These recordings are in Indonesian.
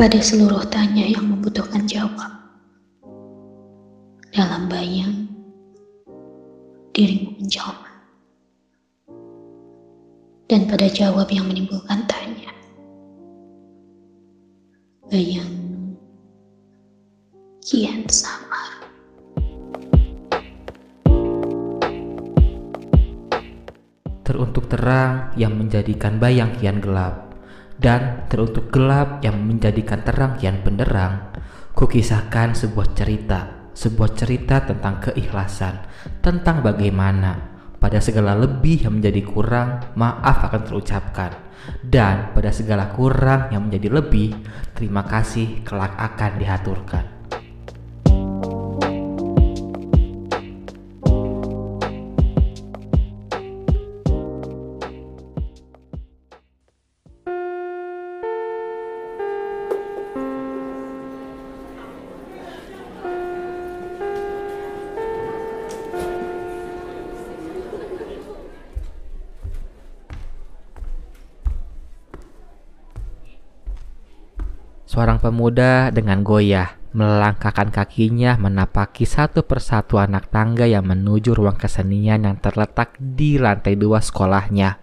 pada seluruh tanya yang membutuhkan jawab. Dalam bayang, dirimu menjelma. Dan pada jawab yang menimbulkan tanya, bayang kian samar. Teruntuk terang yang menjadikan bayang kian gelap dan teruntuk gelap yang menjadikan terang kian benderang, kukisahkan sebuah cerita, sebuah cerita tentang keikhlasan, tentang bagaimana pada segala lebih yang menjadi kurang, maaf akan terucapkan. Dan pada segala kurang yang menjadi lebih, terima kasih kelak akan dihaturkan. Seorang pemuda dengan goyah melangkahkan kakinya menapaki satu persatu anak tangga yang menuju ruang kesenian yang terletak di lantai dua sekolahnya.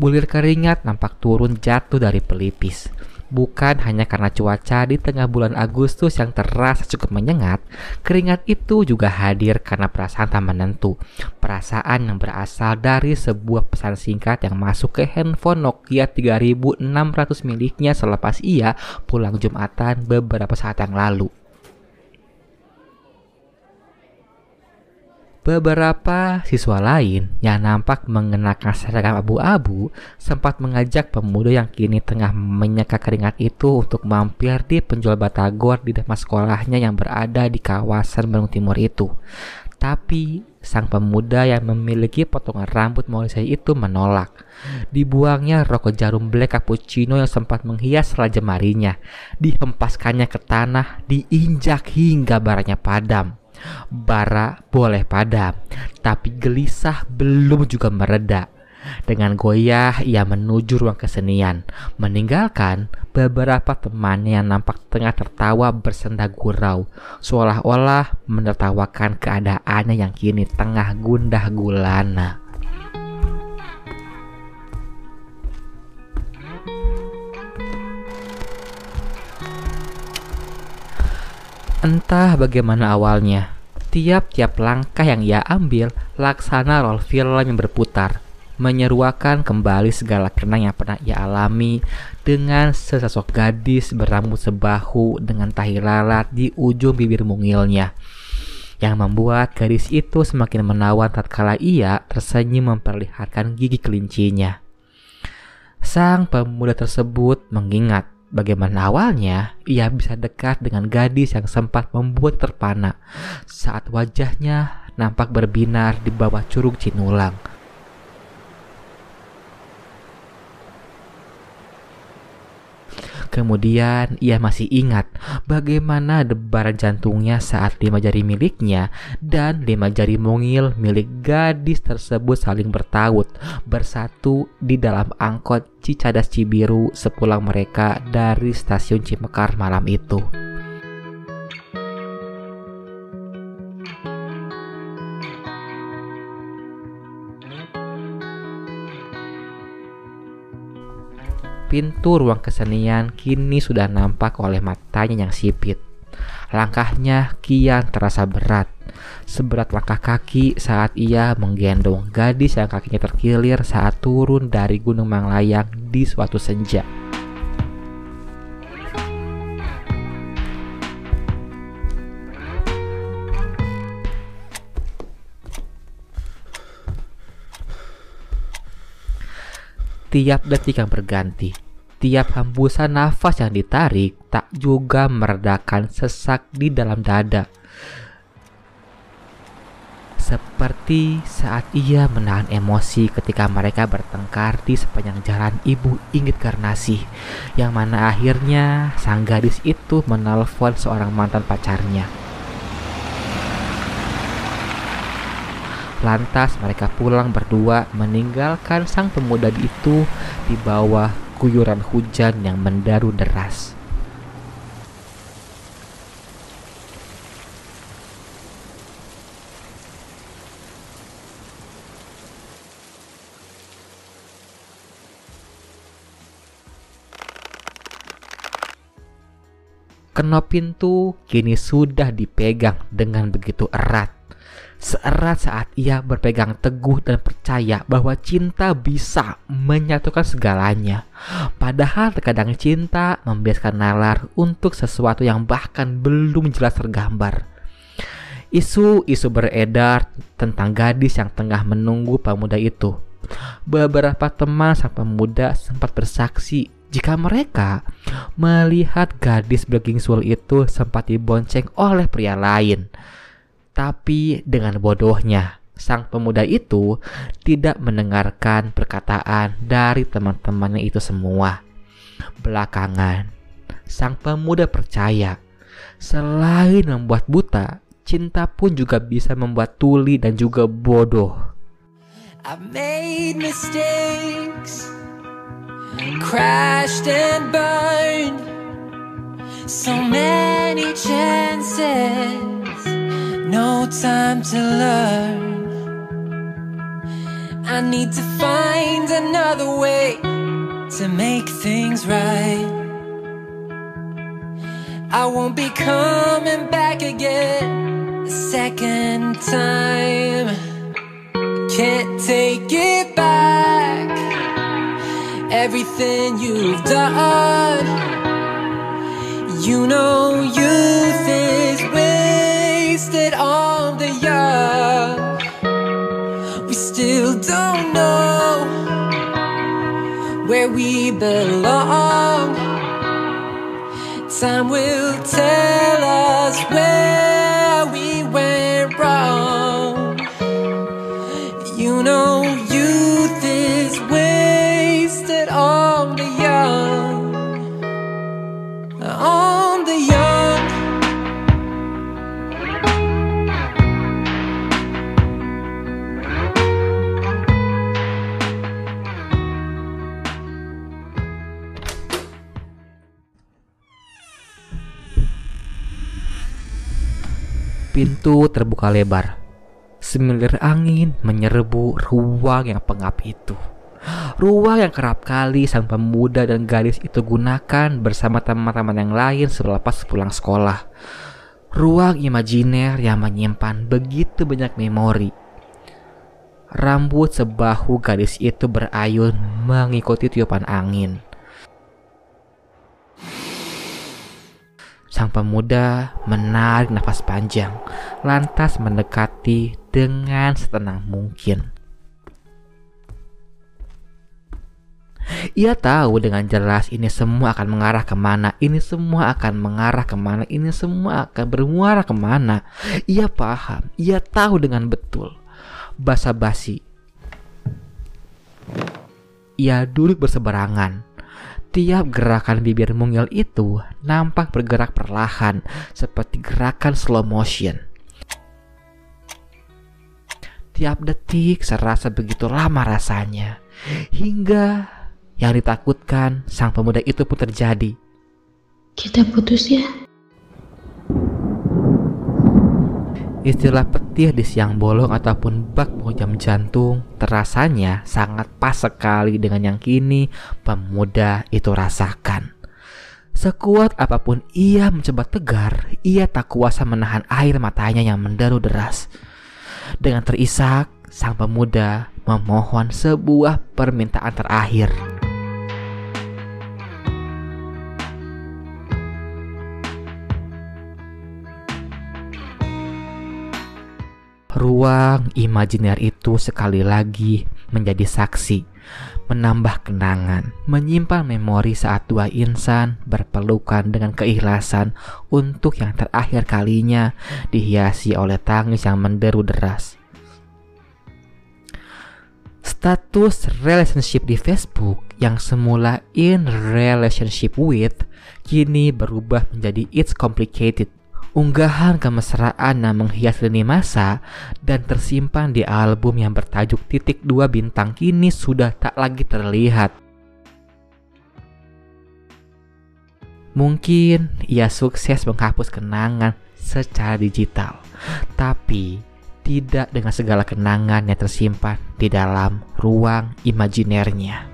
Bulir keringat nampak turun jatuh dari pelipis. Bukan hanya karena cuaca di tengah bulan Agustus yang terasa cukup menyengat, keringat itu juga hadir karena perasaan tak menentu. Perasaan yang berasal dari sebuah pesan singkat yang masuk ke handphone Nokia 3600 miliknya selepas ia pulang Jumatan beberapa saat yang lalu. Beberapa siswa lain yang nampak mengenakan seragam abu-abu sempat mengajak pemuda yang kini tengah menyeka keringat itu untuk mampir di penjual batagor di depan sekolahnya yang berada di kawasan Bandung Timur itu. Tapi sang pemuda yang memiliki potongan rambut Morrissey itu menolak. Dibuangnya rokok jarum black cappuccino yang sempat menghias raja marinya. Dihempaskannya ke tanah, diinjak hingga baranya padam. Bara boleh padam, tapi gelisah belum juga mereda. Dengan goyah, ia menuju ruang kesenian, meninggalkan beberapa temannya yang nampak tengah tertawa bersenda gurau, seolah-olah menertawakan keadaannya yang kini tengah gundah gulana. Entah bagaimana awalnya, tiap-tiap langkah yang ia ambil laksana roll film yang berputar, menyeruakan kembali segala kenang yang pernah ia alami dengan sesosok gadis berambut sebahu dengan tahi lalat di ujung bibir mungilnya yang membuat gadis itu semakin menawan tatkala ia tersenyum memperlihatkan gigi kelincinya. Sang pemuda tersebut mengingat Bagaimana awalnya ia bisa dekat dengan gadis yang sempat membuat terpana saat wajahnya nampak berbinar di bawah curug Cinulang. Kemudian ia masih ingat bagaimana debaran jantungnya saat lima jari miliknya dan lima jari mungil milik gadis tersebut saling bertaut bersatu di dalam angkot Cicadas Cibiru sepulang mereka dari stasiun Cimekar malam itu. Pintu ruang kesenian kini sudah nampak oleh matanya yang sipit. Langkahnya kian terasa berat, seberat langkah kaki saat ia menggendong gadis yang kakinya terkilir saat turun dari Gunung Manglayang di suatu senja. Tiap detik yang berganti, tiap hembusan nafas yang ditarik tak juga meredakan sesak di dalam dada. Seperti saat ia menahan emosi ketika mereka bertengkar di sepanjang jalan Ibu Inggit Karnasih, yang mana akhirnya sang gadis itu menelpon seorang mantan pacarnya. Lantas mereka pulang berdua meninggalkan sang pemuda itu di bawah guyuran hujan yang mendaru deras. Kenop pintu kini sudah dipegang dengan begitu erat. Seerat saat ia berpegang teguh dan percaya bahwa cinta bisa menyatukan segalanya. Padahal terkadang cinta membiaskan nalar untuk sesuatu yang bahkan belum jelas tergambar. Isu-isu beredar tentang gadis yang tengah menunggu pemuda itu. Beberapa teman sang pemuda sempat bersaksi jika mereka melihat gadis sul itu sempat dibonceng oleh pria lain. Tapi dengan bodohnya, sang pemuda itu tidak mendengarkan perkataan dari teman-temannya itu semua. Belakangan, sang pemuda percaya selain membuat buta, cinta pun juga bisa membuat tuli dan juga bodoh. I've made mistakes. crashed and burned. So many chances, no time to learn. I need to find another way to make things right. I won't be coming back again a second time. Can't take it back everything you've done. You know youth where we belong. Time will tell us where Pintu terbuka lebar. Semilir angin menyerbu ruang yang pengap itu. Ruang yang kerap kali sang pemuda dan gadis itu gunakan bersama teman-teman yang lain selepas pulang sekolah. Ruang imajiner yang menyimpan begitu banyak memori. Rambut sebahu gadis itu berayun mengikuti tiupan angin. Sang pemuda menarik nafas panjang, lantas mendekati dengan setenang mungkin. Ia tahu dengan jelas ini semua akan mengarah ke mana, ini semua akan mengarah ke mana, ini semua akan bermuara ke mana. Ia paham, ia tahu dengan betul. Basa-basi. Ia duduk berseberangan. Tiap gerakan bibir mungil itu nampak bergerak perlahan seperti gerakan slow motion. Tiap detik serasa begitu lama rasanya. Hingga yang ditakutkan sang pemuda itu pun terjadi. Kita putus ya. Istilah petir di siang bolong ataupun bak penghujam jantung terasanya sangat pas sekali dengan yang kini pemuda itu rasakan. Sekuat apa pun ia mencoba tegar, ia tak kuasa menahan air matanya yang menderu deras. Dengan terisak, sang pemuda memohon sebuah permintaan terakhir. Ruang imajiner itu sekali lagi menjadi saksi, menambah kenangan, menyimpan memori saat dua insan berpelukan dengan keikhlasan untuk yang terakhir kalinya dihiasi oleh tangis yang menderu deras. Status relationship di Facebook yang semula in relationship with kini berubah menjadi it's complicated Unggahan kemesraan yang menghias lini masa dan tersimpan di album yang bertajuk titik dua bintang kini sudah tak lagi terlihat. Mungkin ia sukses menghapus kenangan secara digital, tapi tidak dengan segala kenangan yang tersimpan di dalam ruang imajinernya.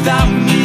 Without me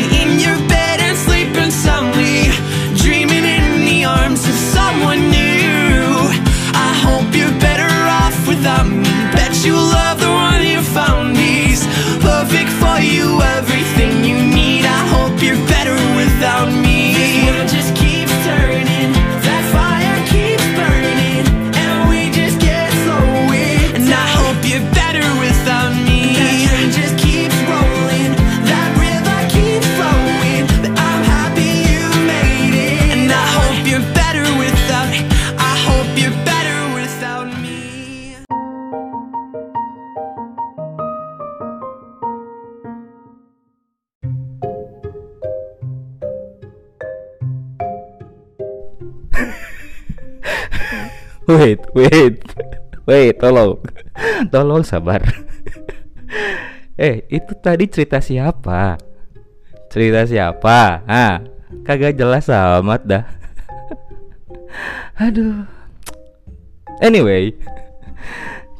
Wait, wait, wait, tolong, tolong sabar. eh, itu tadi cerita siapa? Cerita siapa? Ah, kagak jelas amat dah. Aduh. Anyway,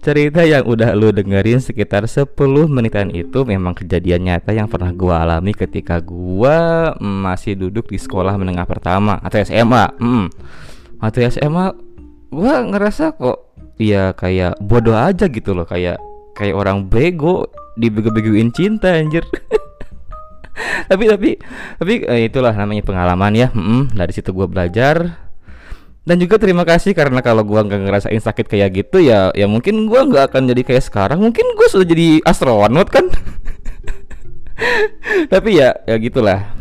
cerita yang udah lu dengerin sekitar 10 menitan itu memang kejadian nyata yang pernah gua alami ketika gua masih duduk di sekolah menengah pertama atau SMA. Mm. Atau SMA gua ngerasa kok ya kayak bodoh aja gitu loh kayak kayak orang bego dibego-begoin cinta anjir. Tapi tapi tapi eh, itulah namanya pengalaman ya Mm-mm, dari situ gua belajar. Dan juga terima kasih karena kalau gua nggak ngerasain sakit kayak gitu ya ya mungkin gua nggak akan jadi kayak sekarang. Mungkin gua sudah jadi astronot kan? Tapi ya ya gitulah.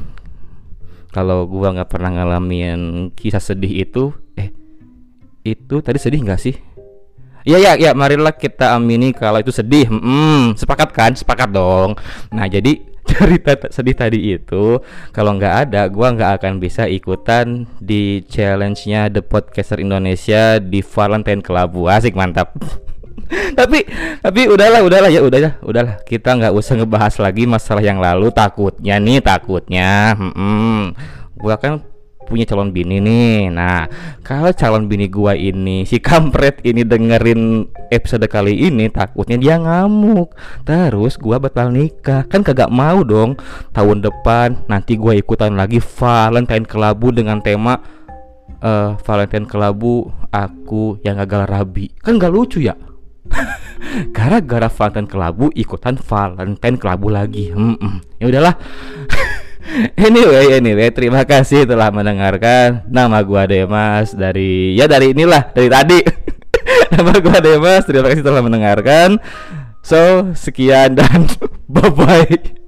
Kalau gua nggak pernah ngalamin kisah sedih itu itu tadi sedih nggak sih? Iya ya ya marilah kita amini kalau itu sedih. Hmm, sepakat kan? Sepakat dong. Nah jadi cerita sedih tadi itu kalau nggak ada, gua nggak akan bisa ikutan di challenge-nya The Podcaster Indonesia di Valentine Club. Asik mantap. tapi tapi udahlah udahlah ya udahlah udahlah kita nggak usah ngebahas lagi masalah yang lalu takutnya nih takutnya hmm, gua kan punya calon bini nih. Nah, kalau calon bini gua ini si kampret ini dengerin episode kali ini takutnya dia ngamuk. Terus gua batal nikah. Kan kagak mau dong. Tahun depan nanti gua ikutan lagi Valentine Kelabu dengan tema eh Valentine Kelabu aku yang gagal rabi. Kan gak lucu ya? Gara-gara Valentine Kelabu ikutan Valentine Kelabu lagi. Hmm, ya udahlah. Anyway, anyway, terima kasih telah mendengarkan. Nama gua Demas dari ya dari inilah dari tadi. Nama gua Demas. Terima kasih telah mendengarkan. So, sekian dan bye bye.